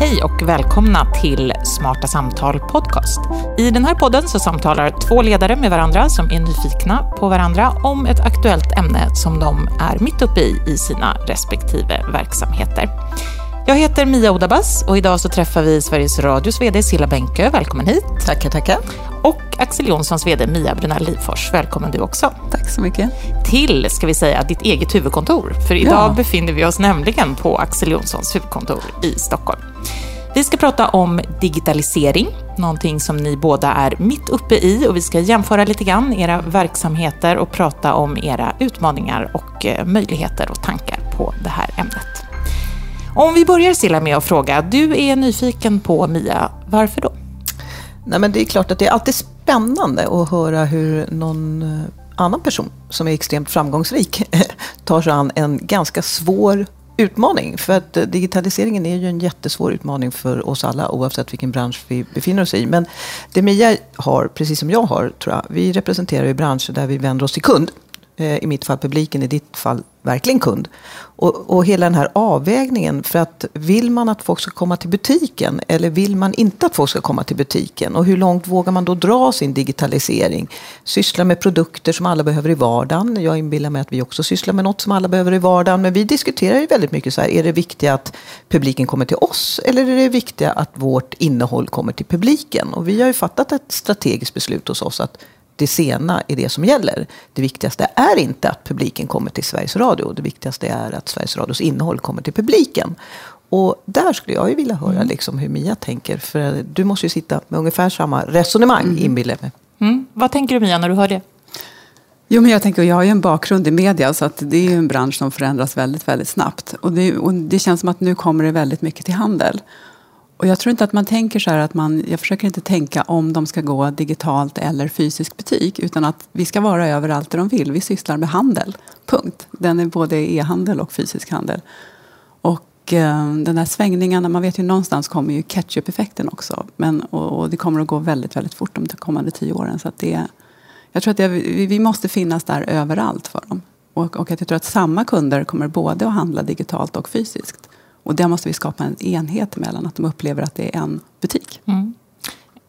Hej och välkomna till Smarta Samtal Podcast. I den här podden så samtalar två ledare med varandra som är nyfikna på varandra om ett aktuellt ämne som de är mitt uppe i i sina respektive verksamheter. Jag heter Mia Odabas och idag så träffar vi Sveriges Radios VD Silla Bänke. Välkommen hit. Tackar, tackar. Och Axel Jonssons VD Mia Brunell Livfors. Välkommen du också. Tack så mycket. Till, ska vi säga, ditt eget huvudkontor. För idag ja. befinner vi oss nämligen på Axel Jonssons huvudkontor i Stockholm. Vi ska prata om digitalisering, någonting som ni båda är mitt uppe i och vi ska jämföra lite grann era verksamheter och prata om era utmaningar och eh, möjligheter och tankar på det här ämnet. Om vi börjar Silla med att fråga, du är nyfiken på Mia, varför då? Nej, men det är klart att det är alltid spännande att höra hur någon eh, annan person som är extremt framgångsrik tar sig an en ganska svår utmaning. För att eh, digitaliseringen är ju en jättesvår utmaning för oss alla oavsett vilken bransch vi befinner oss i. Men det Mia har, precis som jag har, tror jag, vi representerar ju branscher där vi vänder oss till kund. Eh, I mitt fall publiken, i ditt fall verkligen kund. Och, och hela den här avvägningen. För att vill man att folk ska komma till butiken eller vill man inte att folk ska komma till butiken? Och hur långt vågar man då dra sin digitalisering? Syssla med produkter som alla behöver i vardagen. Jag inbillar mig att vi också sysslar med något som alla behöver i vardagen. Men vi diskuterar ju väldigt mycket så här. Är det viktigt att publiken kommer till oss? Eller är det viktigt att vårt innehåll kommer till publiken? Och vi har ju fattat ett strategiskt beslut hos oss att det sena är det som gäller. Det viktigaste är inte att publiken kommer till Sveriges Radio. Det viktigaste är att Sveriges Radios innehåll kommer till publiken. Och där skulle jag ju vilja höra mm. liksom hur Mia tänker. För du måste ju sitta med ungefär samma resonemang, mm. inbillar jag mig. Mm. Vad tänker du Mia när du hör det? Jo, men jag tänker, jag har ju en bakgrund i media så att det är ju en bransch som förändras väldigt, väldigt snabbt. Och det, och det känns som att nu kommer det väldigt mycket till handel. Och jag tror inte att man tänker så här att man, jag försöker inte tänka om de ska gå digitalt eller fysisk butik. Utan att vi ska vara överallt där de vill. Vi sysslar med handel, punkt. Den är både e-handel och fysisk handel. Och eh, den här svängningarna, man vet ju någonstans kommer ju ketchup-effekten också. Men, och, och, det kommer att gå väldigt, väldigt fort de kommande tio åren. Så att det, jag tror att det, vi, vi måste finnas där överallt för dem. Och, och att jag tror att samma kunder kommer både att handla digitalt och fysiskt. Och där måste vi skapa en enhet mellan att de upplever att det är en butik. Mm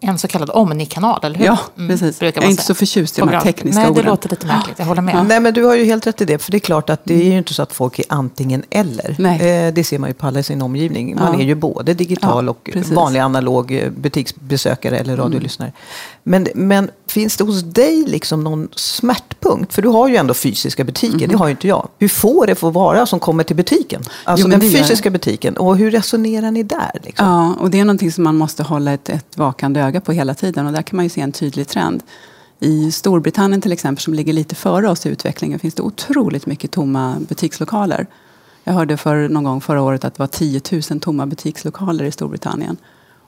en så kallad omnikanal, eller hur? Ja, mm, precis. jag är inte så förtjust i de här tekniska Nej, orden. det låter lite märkligt. Jag håller med. Ja. Nej, men du har ju helt rätt i det. För det är klart att det är ju inte så att folk är antingen eller. Nej. Eh, det ser man ju på alla i sin omgivning. Man ja. är ju både digital ja, och precis. vanlig analog eh, butiksbesökare eller mm. radiolyssnare. Men, men finns det hos dig liksom någon smärtpunkt? För du har ju ändå fysiska butiker, mm. det har ju inte jag. Hur får det få vara som kommer till butiken? Alltså jo, den fysiska butiken. Och hur resonerar ni där? Liksom? Ja, och det är någonting som man måste hålla ett, ett vakande öga på hela tiden. Och där kan man ju se en tydlig trend. I Storbritannien till exempel, som ligger lite före oss i utvecklingen, finns det otroligt mycket tomma butikslokaler. Jag hörde för någon gång förra året att det var 10 000 tomma butikslokaler i Storbritannien.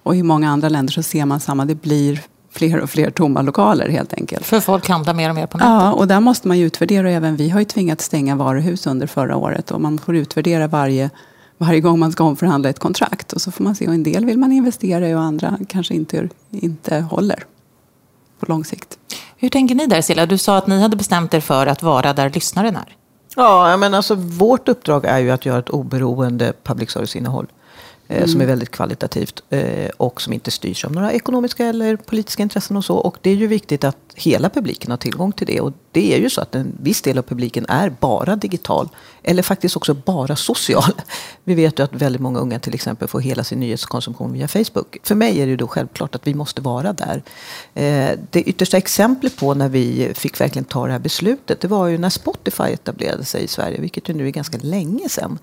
Och i många andra länder så ser man samma, det blir fler och fler tomma lokaler helt enkelt. För folk handlar mer och mer på nätet? Ja, och där måste man ju utvärdera. Även vi har ju tvingats stänga varuhus under förra året. Och man får utvärdera varje, varje gång man ska omförhandla ett kontrakt. Och så får man se, och en del vill man investera i och andra kanske inte, inte håller på lång sikt. Hur tänker ni där Silla? Du sa att ni hade bestämt er för att vara där lyssnaren är. Ja, men alltså, vårt uppdrag är ju att göra ett oberoende public service-innehåll. Mm. Som är väldigt kvalitativt eh, och som inte styrs av några ekonomiska eller politiska intressen och så. Och det är ju viktigt att hela publiken har tillgång till det. Och det är ju så att en viss del av publiken är bara digital. Eller faktiskt också bara social. Vi vet ju att väldigt många unga till exempel får hela sin nyhetskonsumtion via Facebook. För mig är det då självklart att vi måste vara där. Eh, det yttersta exemplet på när vi fick verkligen ta det här beslutet. Det var ju när Spotify etablerade sig i Sverige. Vilket ju nu är ganska länge sedan.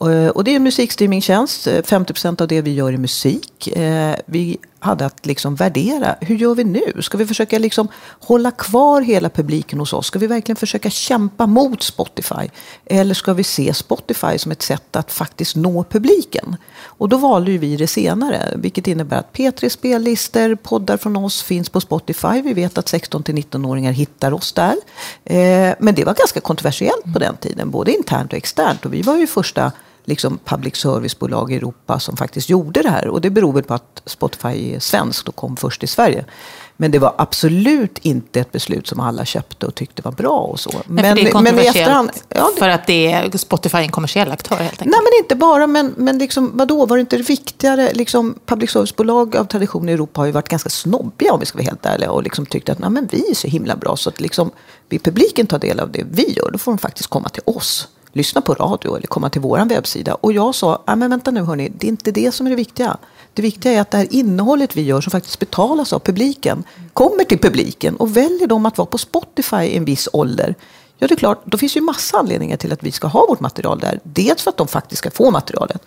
Eh, och det är en musikstreamingtjänst. Eh, 50% av det vi gör är musik. Eh, vi hade att liksom värdera, hur gör vi nu? Ska vi försöka liksom hålla kvar hela publiken hos oss? Ska vi verkligen försöka kämpa mot Spotify? Eller ska vi se Spotify som ett sätt att faktiskt nå publiken? Och då valde vi det senare, vilket innebär att P3 spellistor, poddar från oss finns på Spotify. Vi vet att 16 19-åringar hittar oss där. Eh, men det var ganska kontroversiellt på den tiden, både internt och externt. Och vi var ju första liksom public service-bolag i Europa som faktiskt gjorde det här. Och det beror väl på att Spotify är svenskt och kom först i Sverige. Men det var absolut inte ett beslut som alla köpte och tyckte var bra och så. Nej, men, det är kontroversiellt efterhand, ja, det, för att det är Spotify är en kommersiell aktör helt enkelt. Nej, men inte bara. Men, men liksom, vadå, var det inte viktigare? Liksom, public service-bolag av tradition i Europa har ju varit ganska snobbiga om vi ska vara helt ärliga. Och liksom tyckt att Nej, men vi är så himla bra så att liksom, vill publiken ta del av det vi gör, då får de faktiskt komma till oss lyssna på radio eller komma till vår webbsida. Och jag sa, äh, men vänta nu hörni, det är inte det som är det viktiga. Det viktiga är att det här innehållet vi gör som faktiskt betalas av publiken kommer till publiken och väljer de att vara på Spotify i en viss ålder. Ja, det är klart, då finns det ju massa anledningar till att vi ska ha vårt material där. Dels för att de faktiskt ska få materialet.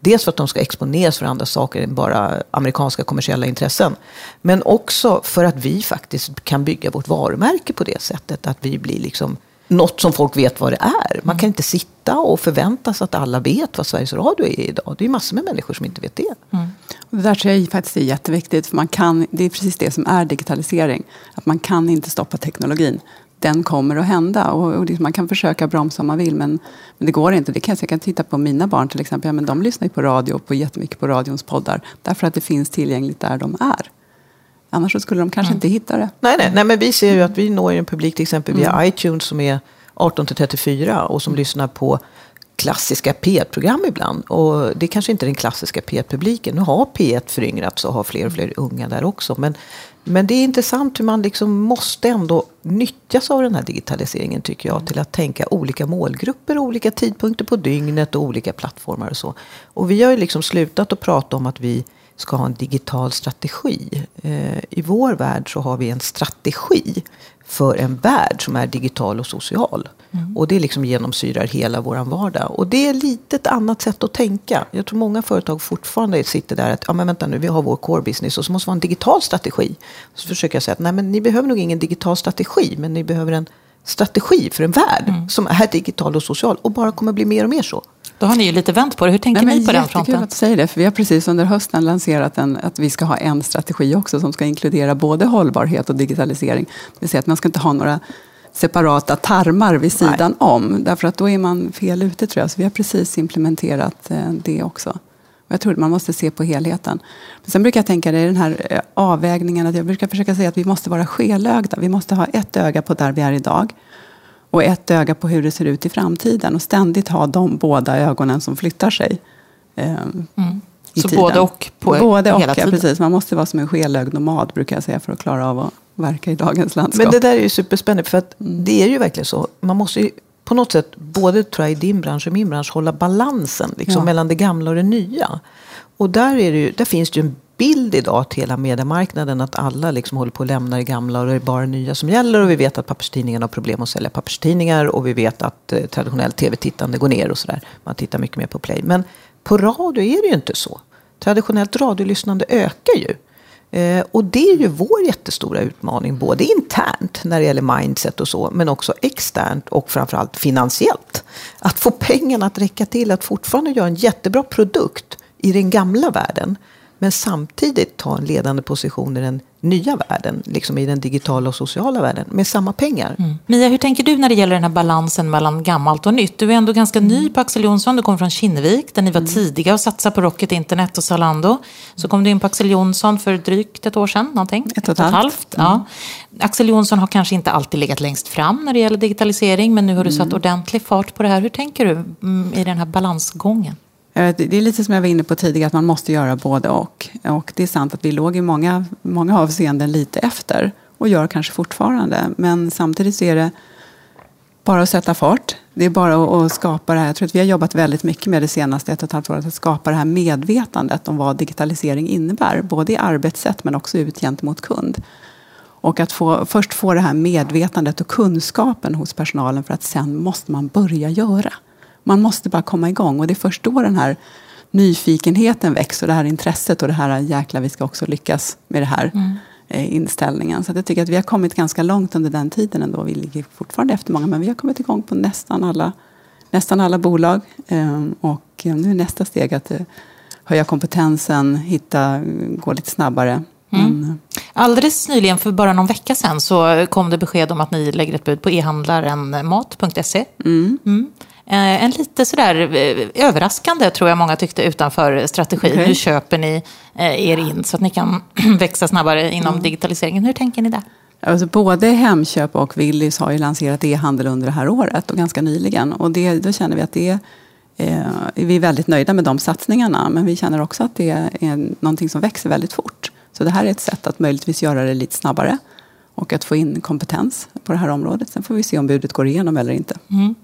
Dels för att de ska exponeras för andra saker än bara amerikanska kommersiella intressen. Men också för att vi faktiskt kan bygga vårt varumärke på det sättet. Att vi blir liksom något som folk vet vad det är. Man kan inte sitta och förvänta sig att alla vet vad Sveriges Radio är idag. Det är massor med människor som inte vet det. Mm. Och det där tror jag faktiskt är jätteviktigt. För man kan, det är precis det som är digitalisering. Att man kan inte stoppa teknologin. Den kommer att hända. Och, och liksom man kan försöka bromsa om man vill. Men, men det går inte. Det kan, jag kan titta på mina barn till exempel. Ja, men de lyssnar ju på radio på jättemycket på radions poddar. Därför att det finns tillgängligt där de är. Annars skulle de kanske mm. inte hitta det. Nej, nej, nej, men vi ser ju att vi når en publik till exempel via mm. iTunes som är 18 till 34 och som lyssnar på klassiska P1-program ibland. Och det är kanske inte är den klassiska P1-publiken. Nu har P1 föryngrats och har fler och fler unga där också. Men, men det är intressant hur man liksom måste ändå nyttjas av den här digitaliseringen tycker jag. Till att tänka olika målgrupper, olika tidpunkter på dygnet och olika plattformar och så. Och vi har ju liksom slutat att prata om att vi ska ha en digital strategi. Eh, I vår värld så har vi en strategi för en värld som är digital och social. Mm. Och det liksom genomsyrar hela vår vardag. Och det är lite ett annat sätt att tänka. Jag tror många företag fortfarande sitter där att, ja men vänta nu, vi har vår core business och så måste vi ha en digital strategi. Så försöker jag säga att, nej men ni behöver nog ingen digital strategi, men ni behöver en strategi för en värld mm. som är digital och social och bara kommer bli mer och mer så. Då har ni ju lite vänt på det. Hur tänker Nej, ni på den fronten? att du säger det, för vi har precis under hösten lanserat en, att vi ska ha en strategi också som ska inkludera både hållbarhet och digitalisering. Det vill säga att man ska inte ha några separata tarmar vid sidan Nej. om. Därför att då är man fel ute tror jag. Så vi har precis implementerat eh, det också. Jag tror att man måste se på helheten. Men sen brukar jag tänka det i den här eh, avvägningen att jag brukar försöka säga att vi måste vara skelögda. Vi måste ha ett öga på där vi är idag och ett öga på hur det ser ut i framtiden. Och ständigt ha de båda ögonen som flyttar sig. Eh, mm. Så tiden. både och på både hela och, tiden? Ja, precis. Man måste vara som en skelögd nomad brukar jag säga för att klara av att verka i dagens landskap. Men det där är ju superspännande för att mm. det är ju verkligen så. Man måste ju på något sätt, både tror jag, i din bransch och min bransch, hålla balansen liksom, ja. mellan det gamla och det nya. Och där, är det ju, där finns det ju en bild idag till hela mediemarknaden att alla liksom håller på att lämna det gamla och det är bara det nya som gäller. Och vi vet att papperstidningarna har problem att sälja papperstidningar och vi vet att eh, traditionellt tv-tittande går ner och sådär. Man tittar mycket mer på play. Men på radio är det ju inte så. Traditionellt radiolyssnande ökar ju. Eh, och det är ju vår jättestora utmaning, både internt när det gäller mindset och så, men också externt och framförallt finansiellt. Att få pengarna att räcka till att fortfarande göra en jättebra produkt i den gamla världen men samtidigt ta en ledande position i den nya världen, liksom i den digitala och sociala världen, med samma pengar. Mm. Mia, hur tänker du när det gäller den här balansen mellan gammalt och nytt? Du är ändå ganska ny på Axel Jonsson, du kommer från Kinnevik, där ni var mm. tidiga att satsa på Rocket Internet och Zalando. Så kom du in på Axel Jonsson för drygt ett år sedan, någonting? Ett och ett, halvt. Mm. Ja. Axel Jonsson har kanske inte alltid legat längst fram när det gäller digitalisering, men nu har du satt mm. ordentlig fart på det här. Hur tänker du mm, i den här balansgången? Eh, det är lite som jag var inne på tidigare, att man måste göra både och. Och det är sant att vi låg i många, många avseenden lite efter och gör kanske fortfarande. Men samtidigt så är det bara att sätta fart. Det är bara att skapa det här. Jag tror att vi har jobbat väldigt mycket med det senaste ett och ett halvt året. Att skapa det här medvetandet om vad digitalisering innebär. Både i arbetssätt men också ut gentemot kund. Och att få, först få det här medvetandet och kunskapen hos personalen för att sen måste man börja göra. Man måste bara komma igång och det är först då den här nyfikenheten växer och det här intresset och det här jäkla vi ska också lyckas med det här mm. Eh, inställningen. Så jag tycker att vi har kommit ganska långt under den tiden ändå. Vi ligger fortfarande efter många men vi har kommit igång på nästan alla, nästan alla bolag. Ehm, och nu är nästa steg att eh, höja kompetensen, hitta, gå lite snabbare. Mm. Men, Alldeles nyligen, för bara någon vecka sedan, så kom det besked om att ni lägger ett bud på e-handlaren mat.se. Mm. Eh, en lite sådär eh, överraskande, tror jag många tyckte, utanför strategin. Okay. Hur köper ni eh, er in så att ni kan växa snabbare inom mm. digitaliseringen? Hur tänker ni där? Alltså både Hemköp och Willys har ju lanserat e-handel under det här året och ganska nyligen. Och det, då känner vi att det eh, vi är väldigt nöjda med de satsningarna. Men vi känner också att det är någonting som växer väldigt fort. Så det här är ett sätt att möjligtvis göra det lite snabbare och att få in kompetens på det här området. Sen får vi se om budet går igenom eller inte. Mm.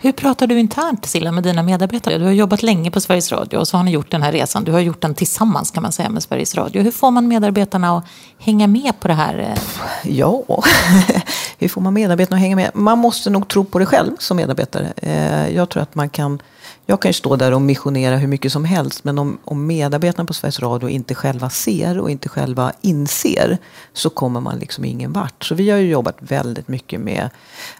Hur pratar du internt, Silla, med dina medarbetare? Du har jobbat länge på Sveriges Radio och så har ni gjort den här resan. Du har gjort den tillsammans kan man säga med Sveriges Radio. Hur får man medarbetarna att hänga med på det här? Eh? Ja, hur får man medarbetarna att hänga med? Man måste nog tro på det själv som medarbetare. Eh, jag tror att man kan jag kan ju stå där och missionera hur mycket som helst men om, om medarbetarna på Sveriges Radio inte själva ser och inte själva inser så kommer man liksom ingen vart. Så vi har ju jobbat väldigt mycket med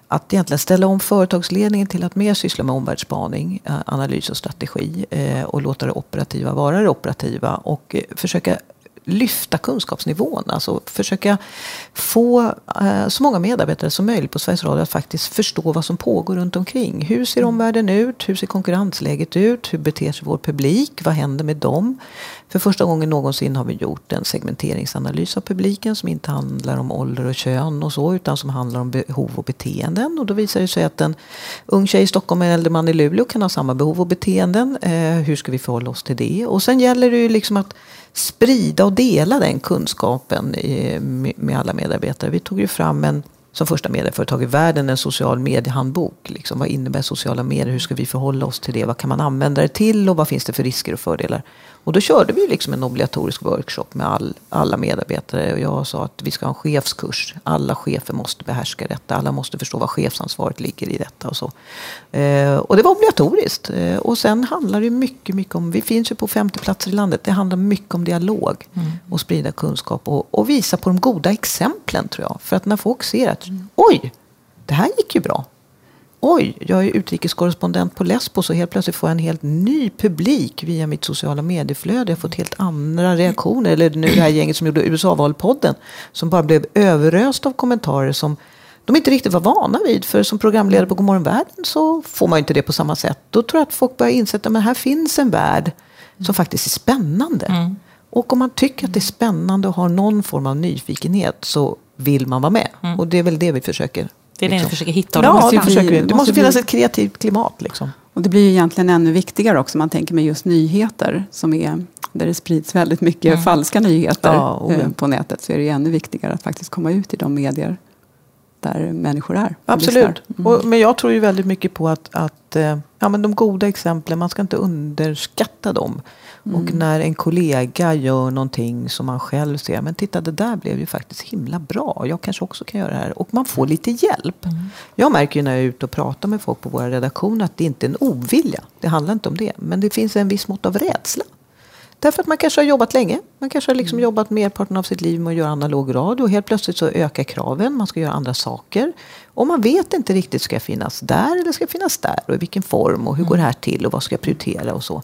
att egentligen ställa om företagsledningen till att mer syssla med omvärldsspaning, eh, analys och strategi eh, och låta det operativa vara det operativa och eh, försöka lyfta kunskapsnivån. Alltså försöka få eh, så många medarbetare som möjligt på Sveriges Radio att faktiskt förstå vad som pågår runt omkring. Hur ser omvärlden ut? Hur ser konkurrensläget ut? Hur beter sig vår publik? Vad händer med dem? För första gången någonsin har vi gjort en segmenteringsanalys av publiken som inte handlar om ålder och kön och så utan som handlar om behov och beteenden. Och då visar det sig att en ung tjej i Stockholm och en äldre man i Luleå kan ha samma behov och beteenden. Eh, hur ska vi förhålla oss till det? Och sen gäller det ju liksom att sprida och dela den kunskapen eh, med alla medarbetare. Vi tog ju fram en, som första medieföretag i världen en social mediehandbok. Liksom, vad innebär sociala medier? Hur ska vi förhålla oss till det? Vad kan man använda det till och vad finns det för risker och fördelar? Och då körde vi liksom en obligatorisk workshop med all, alla medarbetare. Och jag sa att vi ska ha en chefskurs. Alla chefer måste behärska detta. Alla måste förstå vad chefsansvaret ligger i detta. Och, så. Eh, och det var obligatoriskt. Eh, och sen handlar det mycket, mycket om, vi finns ju på 50 platser i landet. Det handlar mycket om dialog. Mm. Och sprida kunskap. Och, och, visa på de goda exemplen tror jag. För att när folk ser att, oj, det här gick ju bra oj, jag är utrikeskorrespondent på Lesbos och helt plötsligt får jag en helt ny publik via mitt sociala medieflöde. Jag har fått helt andra reaktioner. Eller nu det här gänget som gjorde USA-valpodden som bara blev överöst av kommentarer som de inte riktigt var vana vid. För som programledare på Godmorgon Världen så får man inte det på samma sätt. Då tror jag att folk börjar inse att här finns en värld som faktiskt är spännande. Mm. Och om man tycker att det är spännande och har någon form av nyfikenhet så vill man vara med. Mm. Och det är väl det vi försöker det är det ni liksom. försöker hitta? Ja, måste försöker, det, det måste, måste finnas ett kreativt klimat. Liksom. Och det blir ju egentligen ännu viktigare också, man tänker med just nyheter, som är, där det sprids väldigt mycket mm. falska nyheter ja, ja. på nätet, så är det ännu viktigare att faktiskt komma ut i de medier där människor är. Absolut. Mm. Och, men jag tror ju väldigt mycket på att, att eh, ja, men de goda exemplen, man ska inte underskatta dem. Mm. Och när en kollega gör någonting som man själv ser, men titta det där blev ju faktiskt himla bra. Jag kanske också kan göra det här. Och man får lite hjälp. Mm. Jag märker ju när jag är ute och pratar med folk på våra redaktioner att det inte är en ovilja. Det handlar inte om det. Men det finns en viss mått av rädsla. Därför att man kanske har jobbat länge. Man kanske har liksom mm. jobbat merparten av sitt liv med att göra analog radio. Och helt plötsligt så ökar kraven. Man ska göra andra saker. Och man vet inte riktigt, ska jag finnas där eller ska jag finnas där? Och i vilken form? Och hur går det här till? Och vad ska jag prioritera? Och så.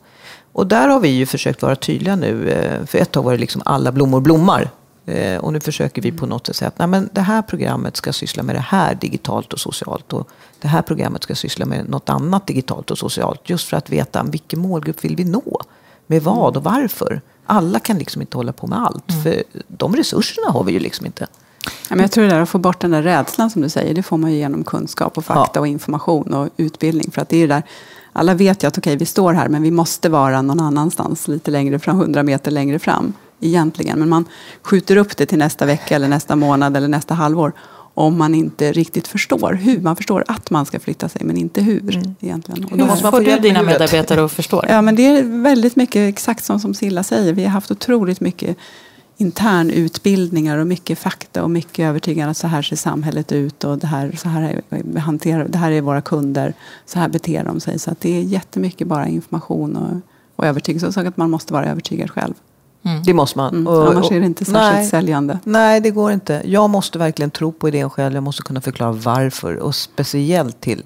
Och där har vi ju försökt vara tydliga nu. Eh, för ett tag var det liksom alla blommor blommar. Eh, och nu försöker vi på något sätt säga att nej, men det här programmet ska syssla med det här digitalt och socialt. Och det här programmet ska syssla med något annat digitalt och socialt. Just för att veta vilken målgrupp vill vi nå? Med vad och varför? Alla kan liksom inte hålla på med allt. Mm. För de resurserna har vi ju liksom inte. Ja, men jag tror det där att få bort den där rädslan som du säger, det får man ju genom kunskap och fakta ja. och information och utbildning. För att det är det där, alla vet ju att okej, okay, vi står här, men vi måste vara någon annanstans, lite längre fram, hundra meter längre fram egentligen. Men man skjuter upp det till nästa vecka eller nästa månad eller nästa halvår om man inte riktigt förstår hur. Man förstår att man ska flytta sig men inte hur. Mm. egentligen. Och då måste man får du dina medarbetare att förstå det? Ja, men det är väldigt mycket exakt som, som Silla säger. Vi har haft otroligt mycket internutbildningar och mycket fakta och mycket övertygande att så här ser samhället ut och det här, så här är, hanterar, det här är våra kunder, så här beter de sig. Så att det är jättemycket bara information och, och övertygelse. Så att man måste vara övertygad själv. Mm. Det måste man. Mm. Och, Annars är det inte särskilt nej, säljande. Nej, det går inte. Jag måste verkligen tro på idén själv. Jag måste kunna förklara varför. Och speciellt till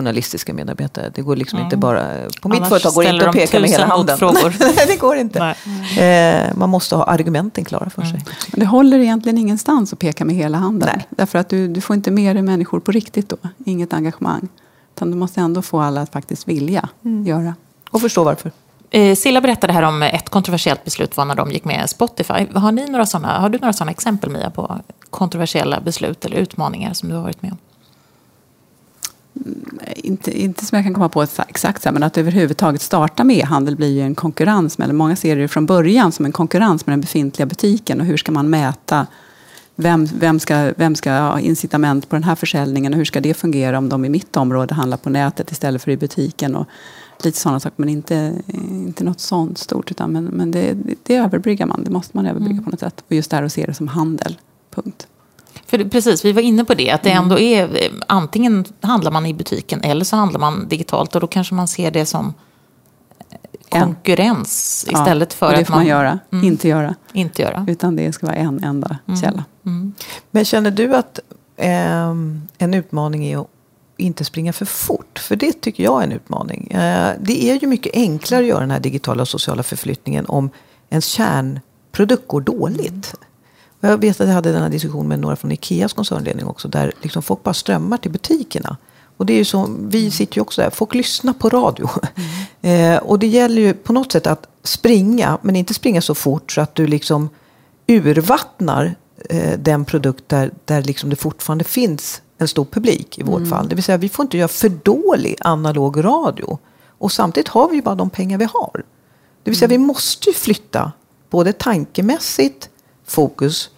journalistiska medarbetare. Det går liksom mm. inte bara... På mitt Annars företag går det inte att peka med hela handen. Nej, det går inte. Eh, man måste ha argumenten klara för mm. sig. Det håller egentligen ingenstans att peka med hela handen. Nej. Därför att du, du får inte med dig människor på riktigt då. Inget engagemang. Utan du måste ändå få alla att faktiskt vilja mm. göra. Och förstå varför. Eh, Silla berättade här om ett kontroversiellt beslut var när de gick med Spotify. Har, ni några såna, har du några sådana exempel, Mia, på kontroversiella beslut eller utmaningar som du har varit med om? Mm, inte, inte som jag kan komma på exakt, men att överhuvudtaget starta med e-handel blir ju en konkurrens. Med, eller många ser det från början som en konkurrens med den befintliga butiken. Och hur ska man mäta vem, vem, ska, vem ska ha incitament på den här försäljningen och hur ska det fungera om de i mitt område handlar på nätet istället för i butiken. Och lite sådana saker, men inte, inte något sånt stort. Utan, men men det, det överbryggar man, det måste man överbrygga mm. på något sätt. Och just det här att se det som handel, punkt. För precis, vi var inne på det, att det mm. ändå är antingen handlar man i butiken eller så handlar man digitalt och då kanske man ser det som konkurrens ja. istället för och det att får man, man göra, mm, inte göra. Inte göra. Utan det ska vara en enda mm. källa. Mm. Men känner du att eh, en utmaning är att inte springa för fort? För det tycker jag är en utmaning. Eh, det är ju mycket enklare att göra den här digitala och sociala förflyttningen om ens kärnprodukt går dåligt. Jag vet att jag hade den här diskussionen med några från Ikeas koncernledning också. Där liksom folk bara strömmar till butikerna. Och det är ju så, vi sitter ju också där, folk lyssnar på radio. Mm. eh, och det gäller ju på något sätt att springa, men inte springa så fort så att du liksom urvattnar eh, den produkt där, där liksom det fortfarande finns en stor publik i vårt mm. fall. Det vill säga, vi får inte göra för dålig analog radio. Och samtidigt har vi ju bara de pengar vi har. Det vill säga, mm. vi måste ju flytta både tankemässigt fokus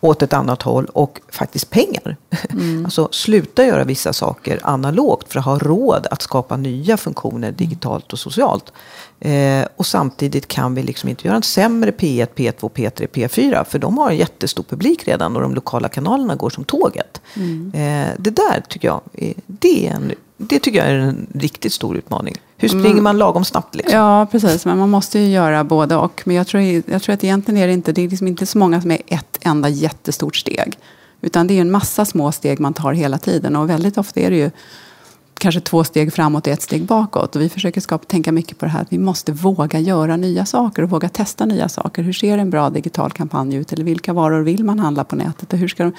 åt ett annat håll och faktiskt pengar. Mm. Alltså sluta göra vissa saker analogt för att ha råd att skapa nya funktioner digitalt och socialt. Eh, och samtidigt kan vi liksom inte göra en sämre P1, P2, P3, P4 för de har en jättestor publik redan och de lokala kanalerna går som tåget. Mm. Eh, det där tycker jag, det, är en, det tycker jag är en riktigt stor utmaning. Hur springer mm. man lagom snabbt? Liksom? Ja, precis. Men man måste ju göra både och. Men jag tror, jag tror att egentligen är det inte, det är liksom inte så många som är ett enda jättestort steg. Utan det är en massa små steg man tar hela tiden. Och väldigt ofta är det ju kanske två steg framåt och ett steg bakåt. Och vi försöker skapa, tänka mycket på det här att vi måste våga göra nya saker och våga testa nya saker. Hur ser en bra digital kampanj ut? Eller vilka varor vill man handla på nätet? Och hur ska de,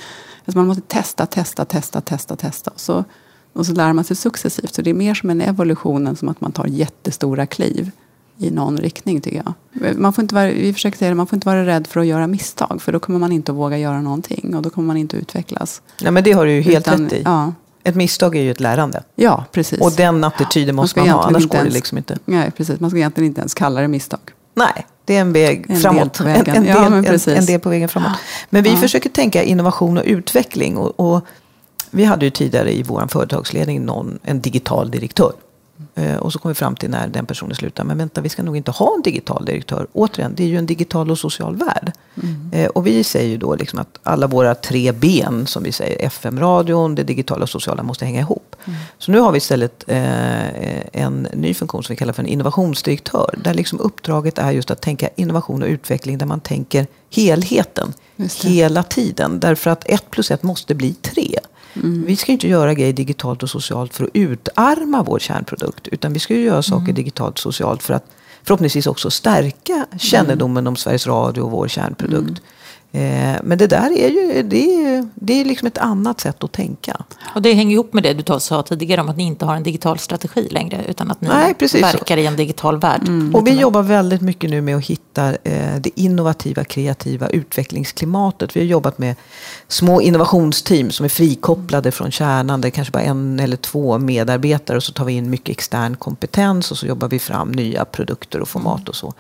alltså man måste testa, testa, testa, testa, testa. Och så, och så lär man sig successivt. Så det är mer som en evolution än som att man tar jättestora kliv i någon riktning tycker jag. Man får inte vara, vi försöker säga det, man får inte vara rädd för att göra misstag. För då kommer man inte att våga göra någonting och då kommer man inte att utvecklas. Nej men det har du ju helt Utan, rätt i. Ja. Ett misstag är ju ett lärande. Ja, precis. Och den attityden måste man, man ha, annars går det liksom inte. Nej, precis. Man ska egentligen inte ens kalla det misstag. Nej, det är en väg en framåt. Del en, en, ja, del, en, en, del på vägen framåt. Men vi ja. försöker tänka innovation och utveckling. Och, och vi hade ju tidigare i vår företagsledning någon, en digital direktör. Eh, och så kom vi fram till när den personen slutade. Men vänta, vi ska nog inte ha en digital direktör. Återigen, det är ju en digital och social värld. Mm. Eh, och vi säger ju då liksom att alla våra tre ben, som vi säger, FM-radion, det digitala och sociala, måste hänga ihop. Mm. Så nu har vi istället eh, en ny funktion som vi kallar för en innovationsdirektör. Där liksom uppdraget är just att tänka innovation och utveckling, där man tänker helheten hela tiden. Därför att ett plus ett måste bli tre. Mm. Vi ska inte göra grejer digitalt och socialt för att utarma vår kärnprodukt. Utan vi ska ju göra saker mm. digitalt och socialt för att förhoppningsvis också stärka kännedomen om Sveriges Radio och vår kärnprodukt. Eh, men det där är ju det är, det är liksom ett annat sätt att tänka. Och det hänger ihop med det du sa tidigare om att ni inte har en digital strategi längre. Utan att ni Nej, verkar i en digital värld. Mm. Och vi jobbar väldigt mycket nu med att hitta eh, det innovativa, kreativa utvecklingsklimatet. Vi har jobbat med små innovationsteam som är frikopplade från kärnan. Det är kanske bara en eller två medarbetare. Och så tar vi in mycket extern kompetens och så jobbar vi fram nya produkter och format och så.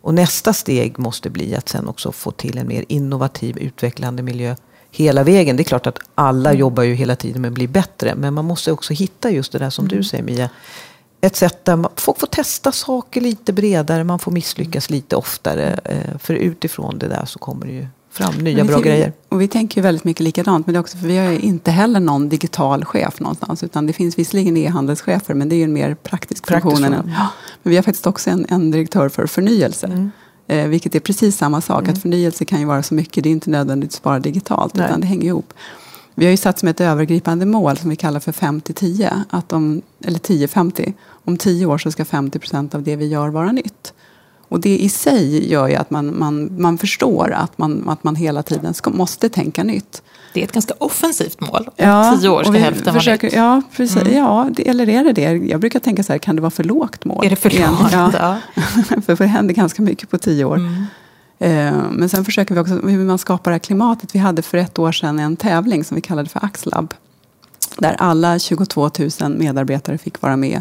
Och nästa steg måste bli att sen också få till en mer innovativ, utvecklande miljö hela vägen. Det är klart att alla mm. jobbar ju hela tiden med att bli bättre. Men man måste också hitta just det där som mm. du säger Mia. Ett sätt där folk får testa saker lite bredare. Man får misslyckas lite oftare. Eh, för utifrån det där så kommer det ju fram nya bra grejer. Och vi tänker ju väldigt mycket likadant. Men det är också för vi har inte heller någon digital chef någonstans. Utan det finns visserligen e-handelschefer. Men det är ju en mer praktisk, praktisk funktion. Än, ja, men vi har faktiskt också en, en direktör för förnyelse. Mm. Eh, vilket är precis samma sak. Mm. Att förnyelse kan ju vara så mycket. Det är inte nödvändigtvis bara digitalt. Nej. Utan det hänger ihop. Vi har ju satt som ett övergripande mål som vi kallar för 50-10. eller 10-50. Om tio år så ska 50 procent av det vi gör vara nytt. Och det i sig gör ju att man, man, man förstår att man, att man hela tiden ska, måste tänka nytt. Det är ett ganska offensivt mål. Ja, tio år ska hälften försöker, vara Ja, precis. Mm. ja det, eller är det det? Jag brukar tänka så här, kan det vara för lågt mål? Är det för lågt? Ja. för det händer ganska mycket på tio år. Mm. Eh, men sen försöker vi också hur man skapar det här klimatet. Vi hade för ett år sedan en tävling som vi kallade för Axlab. Där alla 22 000 medarbetare fick vara med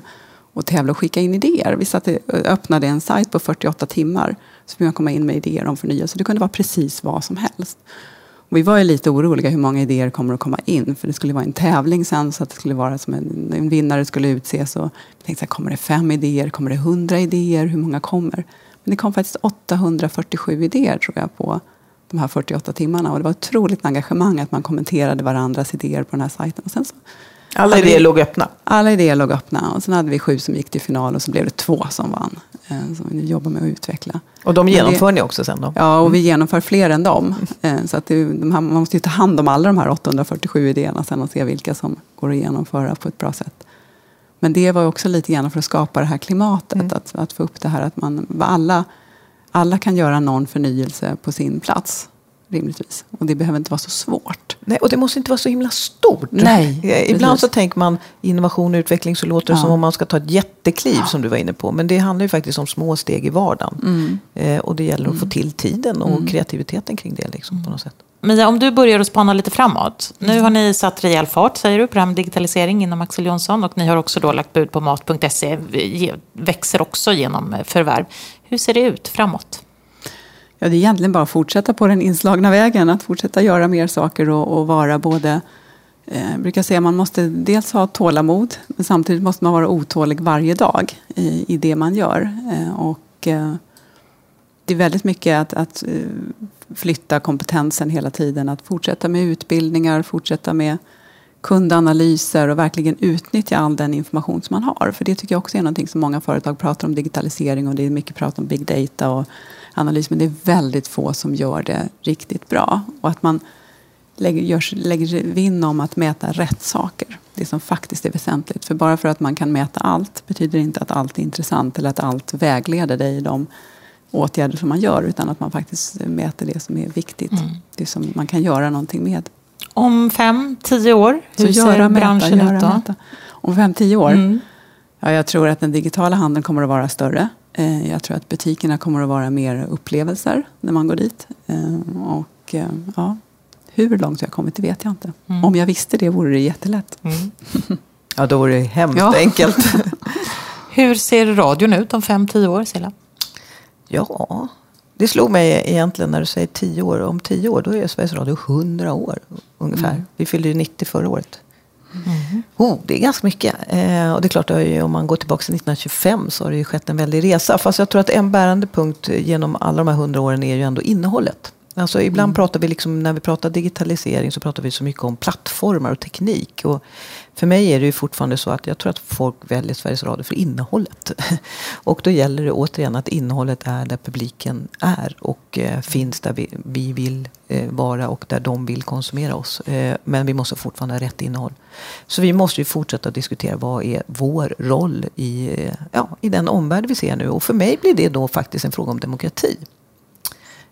och tävla och skicka in idéer. Vi satte, öppnade en sajt på 48 timmar så fick man komma in med idéer om förnyelse. Det kunde vara precis vad som helst. Och vi var ju lite oroliga hur många idéer kommer att komma in. För det skulle vara en tävling sen så att det skulle vara som en, en vinnare skulle utses. Och vi tänkte, så här, kommer det fem idéer? Kommer det hundra idéer? Hur många kommer? Men det kom faktiskt 847 idéer tror jag på de här 48 timmarna. Och det var otroligt engagemang att man kommenterade varandras idéer på den här sajten. Och sen så alla idéer vi, låg öppna? Alla idéer låg öppna. Och sen hade vi sju som gick till final och så blev det två som vann. Eh, som vi nu jobbar med att utveckla. Och de genomför det, ni också sen då? Ja, och vi genomför fler än dem. Eh, så att det, de här, man måste ju ta hand om alla de här 847 idéerna sen och se vilka som går att genomföra på ett bra sätt. Men det var också lite grann för att skapa det här klimatet. Mm. Att, att få upp det här att man, alla, alla kan göra någon förnyelse på sin plats rimligtvis. Och det behöver inte vara så svårt. Nej, och det måste inte vara så himla stort. Nej, eh, Ibland precis. så tänker man innovation och utveckling så låter det ja. som om man ska ta ett jättekliv ja. som du var inne på. Men det handlar ju faktiskt om små steg i vardagen. Mm. Eh, och det gäller att mm. få till tiden och mm. kreativiteten kring det liksom, på något sätt. Mia, om du börjar att spana lite framåt. Nu mm. har ni satt rejäl fart, säger du, på det här med digitalisering inom Axel Jonsson. Och ni har också då lagt bud på mat.se. Växer också genom förvärv. Hur ser det ut framåt? Ja, det är egentligen bara att fortsätta på den inslagna vägen. Att fortsätta göra mer saker och, och vara både... Eh, jag brukar säga att man måste dels ha tålamod men samtidigt måste man vara otålig varje dag i, i det man gör. Eh, och, eh, det är väldigt mycket att, att eh, flytta kompetensen hela tiden. Att fortsätta med utbildningar, fortsätta med kundanalyser och verkligen utnyttja all den information som man har. För det tycker jag också är någonting som många företag pratar om digitalisering och det är mycket prat om big data och analys, men det är väldigt få som gör det riktigt bra. Och att man lägger, görs, lägger vinn om att mäta rätt saker. Det som faktiskt är väsentligt. För bara för att man kan mäta allt betyder inte att allt är intressant eller att allt vägleder dig i de åtgärder som man gör. Utan att man faktiskt mäter det som är viktigt. Mm. Det som man kan göra någonting med. Om fem, tio år, hur Så ser branschen mäta, ut då? Mäta. Om fem, tio år? Mm. Ja, jag tror att den digitala handeln kommer att vara större. Eh, jag tror att butikerna kommer att vara mer upplevelser när man går dit. Eh, och eh, ja, hur långt jag kommit, det vet jag inte. Mm. Om jag visste det vore det jättelätt. Mm. Ja, då vore det hemskt ja. enkelt. hur ser radion ut om fem, tio år, Silla? Ja, det slog mig egentligen när du säger tio år. Om tio år, då är Sveriges Radio hundra år ungefär. Mm. Vi fyllde ju 90 förra året. Mm. Oh, det är ganska mycket. Eh, och det är klart, om man går tillbaka till 1925 så har det ju skett en väldig resa. Fast jag tror att en bärande punkt genom alla de här hundra åren är ju ändå innehållet. Alltså ibland mm. pratar vi, liksom, när vi pratar digitalisering så pratar vi så mycket om plattformar och teknik. Och för mig är det ju fortfarande så att jag tror att folk väljer Sveriges Radio för innehållet. Och då gäller det återigen att innehållet är där publiken är och eh, finns där vi, vi vill eh, vara och där de vill konsumera oss. Eh, men vi måste fortfarande ha rätt innehåll. Så vi måste ju fortsätta diskutera vad är vår roll i, ja, i den omvärld vi ser nu. Och för mig blir det då faktiskt en fråga om demokrati.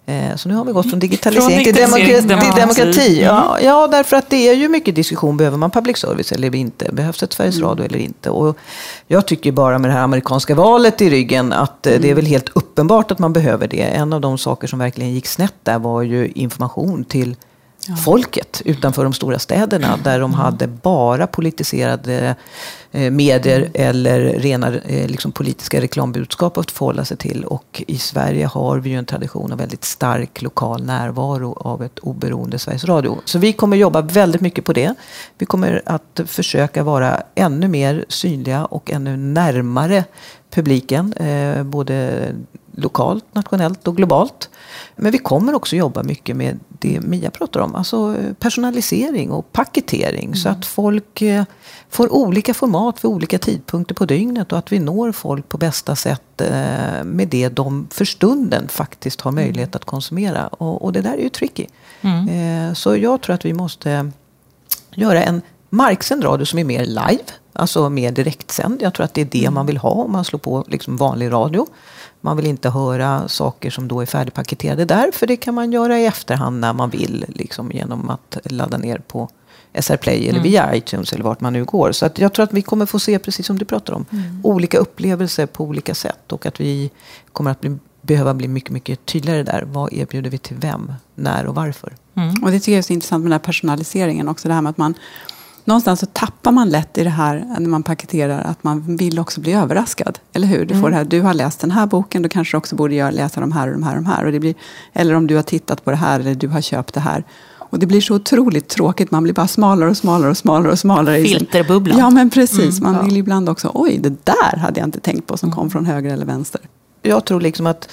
Eh, så nu har vi gått från digitalisering, från digitalisering till demokrati. Till demokrati. Ja, mm. ja, därför att det är ju mycket diskussion. Behöver man public service eller inte? Behövs ett Sveriges mm. Radio eller inte? Och jag tycker bara med det här amerikanska valet i ryggen att mm. det är mm. väl helt uppenbart att man behöver det. En av de saker som verkligen gick snett där var ju information till ja. folket utanför de stora städerna. Där de hade bara politiserade eh, medier mm. eller rena eh, liksom, politiska reklambudskap att förhålla sig till. Och i Sverige har vi ju en tradition av väldigt stark lokal närvaro av ett oberoende Sveriges Radio. Så vi kommer jobba väldigt mycket på det. Vi kommer att försöka vara ännu mer synliga och ännu närmare publiken. Eh, både lokalt, nationellt och globalt. Men vi kommer också jobba mycket med det Mia pratar om. Alltså personalisering och paketering. Mm. Så att folk eh, får olika format vid olika tidpunkter på dygnet. Och att vi når folk på bästa sätt eh, med det de för stunden faktiskt har möjlighet mm. att konsumera. Och, och det där är ju tricky. Mm. Eh, så jag tror att vi måste göra en marksänd radio som är mer live. Alltså mer direktsänd. Jag tror att det är det man vill ha om man slår på liksom vanlig radio. Man vill inte höra saker som då är färdigpaketerade där. För det kan man göra i efterhand när man vill. Liksom genom att ladda ner på SR Play eller via iTunes eller vart man nu går. Så att jag tror att vi kommer få se, precis som du pratar om, Mm. olika upplevelser på olika sätt. Och att vi kommer att bli, behöva bli mycket, mycket tydligare där. Vad erbjuder vi till vem, när och varför? Mm. Och det tycker jag är så intressant med den här personaliseringen också. Det här med att man, någonstans så tappar man lätt i det här när man paketerar att man vill också bli överraskad. Eller hur? Du, får det här, du har läst den här boken, då kanske du också borde göra- läsa de här och de här och de här. Och det blir, eller om du har tittat på det här eller du har köpt det här. Och det blir så otroligt tråkigt. Man blir bara smalare och smalare och smalare och smalare. Filterbubblan. Ja, men precis. Man ja. vill ibland också, oj, det där hade jag inte tänkt på som kom från höger eller vänster. jag tror liksom att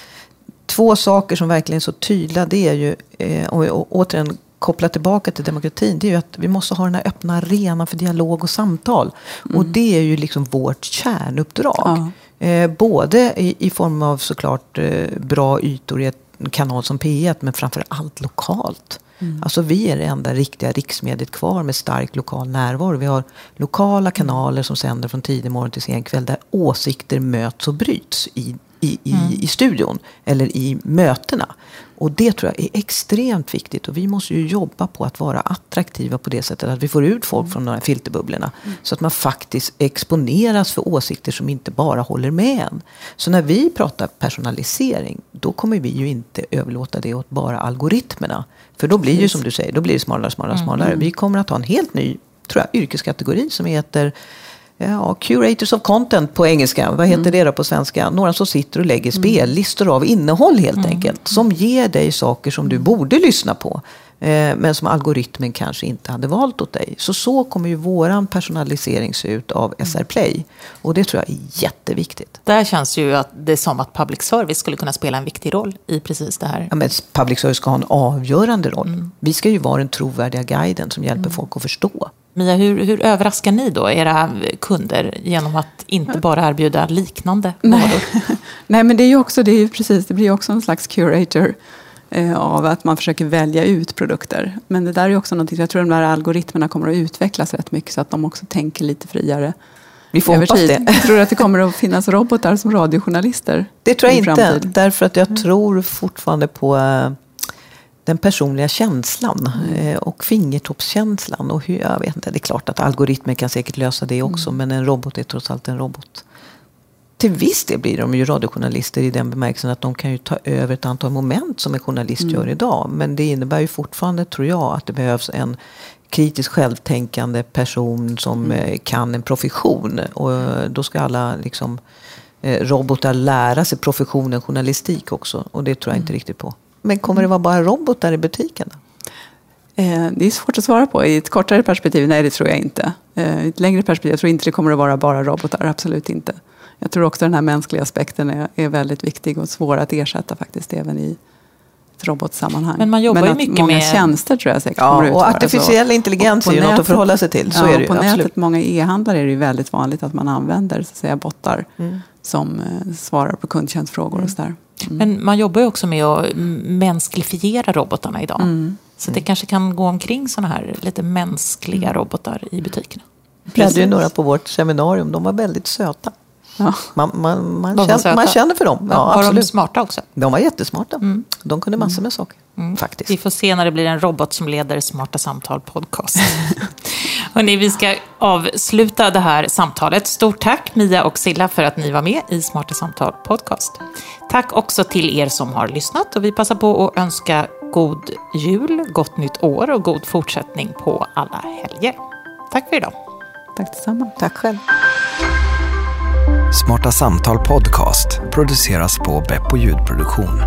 två saker som verkligen är så tydliga, det är ju, eh, vi å- återigen kopplar tillbaka till demokratin, det är ju att vi måste ha den här öppna arenan för dialog och samtal. Och det är ju liksom vårt kärnuppdrag. Eh, både i, i form av såklart eh, bra ytor i en kanal som P1, men framför allt lokalt. Alltså vi är det enda riktiga riksmediet kvar med stark lokal närvaro. Vi har lokala kanaler som sänder från tidig morgon till sen kväll där åsikter möts och bryts i, i, i, i studion eller i mötena. Och det tror jag är extremt viktigt och vi måste ju jobba på att vara attraktiva på det sättet att vi får ut folk från de här filterbubblorna. Så att man faktiskt exponeras för åsikter som inte bara håller med en. Så när vi pratar personalisering, då kommer vi ju inte överlåta det åt bara algoritmerna. För då blir ju som du säger, då blir det smalare, smalare, smalare. Vi kommer att ha en helt ny tror jag, yrkeskategori som heter Ja, curators of content på engelska. Vad heter det då på svenska? Några som sitter och lägger spellistor av innehåll helt enkelt. Som ger dig saker som du borde lyssna på. Eh, men som algoritmen kanske inte hade valt åt dig. Så så kommer ju våran personalisering se ut av SR Play. Och det tror jag är jätteviktigt. Där känns ju att det är som att public service skulle kunna spela en viktig roll i precis det här. Ja, men public service ska ha en avgörande roll. Vi ska ju vara den trovärdiga guiden som hjälper folk att förstå. Mia, hur, hur överraskar ni då era kunder genom att inte bara erbjuda liknande varor? Nej, men det är ju också, det är ju precis, det blir också en slags curator eh, av att man försöker välja ut produkter. Men det där är ju också någonting, jag tror de där algoritmerna kommer att utvecklas rätt mycket så att de också tänker lite friare. Vi får över hoppas det. Jag tror att det kommer att finnas robotar som radiojournalister. Det tror jag inte. Därför att jag tror fortfarande på eh, den personliga känslan eh, och fingertoppskänslan. Och hur, jag vet inte, det är klart att algoritmer kan säkert lösa det också. Men en robot är trots allt en robot. Till viss del blir de ju radiojournalister i den bemärkelsen att de kan ju ta över ett antal moment som en journalist gör idag. Men det innebär ju fortfarande, tror jag, att det behövs en kritiskt självtänkande person som eh, kan en profession. Och eh, då ska alla liksom, robotar lära sig professionen journalistik också. Och det tror jag inte riktigt på. Men kommer det vara bara robotar i butiken? då? Eh, Det är svårt att svara på. I ett kortare perspektiv, nej det tror jag inte. Eh, I ett längre perspektiv, jag tror inte det kommer att vara bara robotar, absolut inte. Jag tror också den här mänskliga aspekten är, är väldigt viktig och svår att ersätta faktiskt även i ett robotsammanhang. Men man jobbar ju att mycket många med- tjänster tror jag säkert Ja, kommer att och artificiell intelligens Och är på ju något att förhålla sig till. Så ja, är det ju, På absolut. nätet, många e-handlare är det ju väldigt vanligt att man använder så att säga, bottar Mm. som eh, svarar på kundtjänstfrågor och sådär. Men man jobbar ju också med att mänsklifiera robotarna idag. Mm. Så det kanske kan gå omkring sådana här lite mänskliga robotar i butikerna. Vi hade ju några på vårt seminarium. De var väldigt söta. Ja. Man, man, man, De känner, söta. man känner för dem. Ja, var de absolut. smarta också? De var jättesmarta. De kunde massor med saker. Faktiskt. Vi får se när det blir en robot som leder Smarta Samtal podcast. Hörrni, vi ska avsluta det här samtalet. Stort tack Mia och Silla för att ni var med i Smarta Samtal podcast. Tack också till er som har lyssnat och vi passar på att önska god jul, gott nytt år och god fortsättning på alla helger. Tack för idag. Tack detsamma. Tack själv. Smarta Samtal Podcast produceras på Beppo ljudproduktion.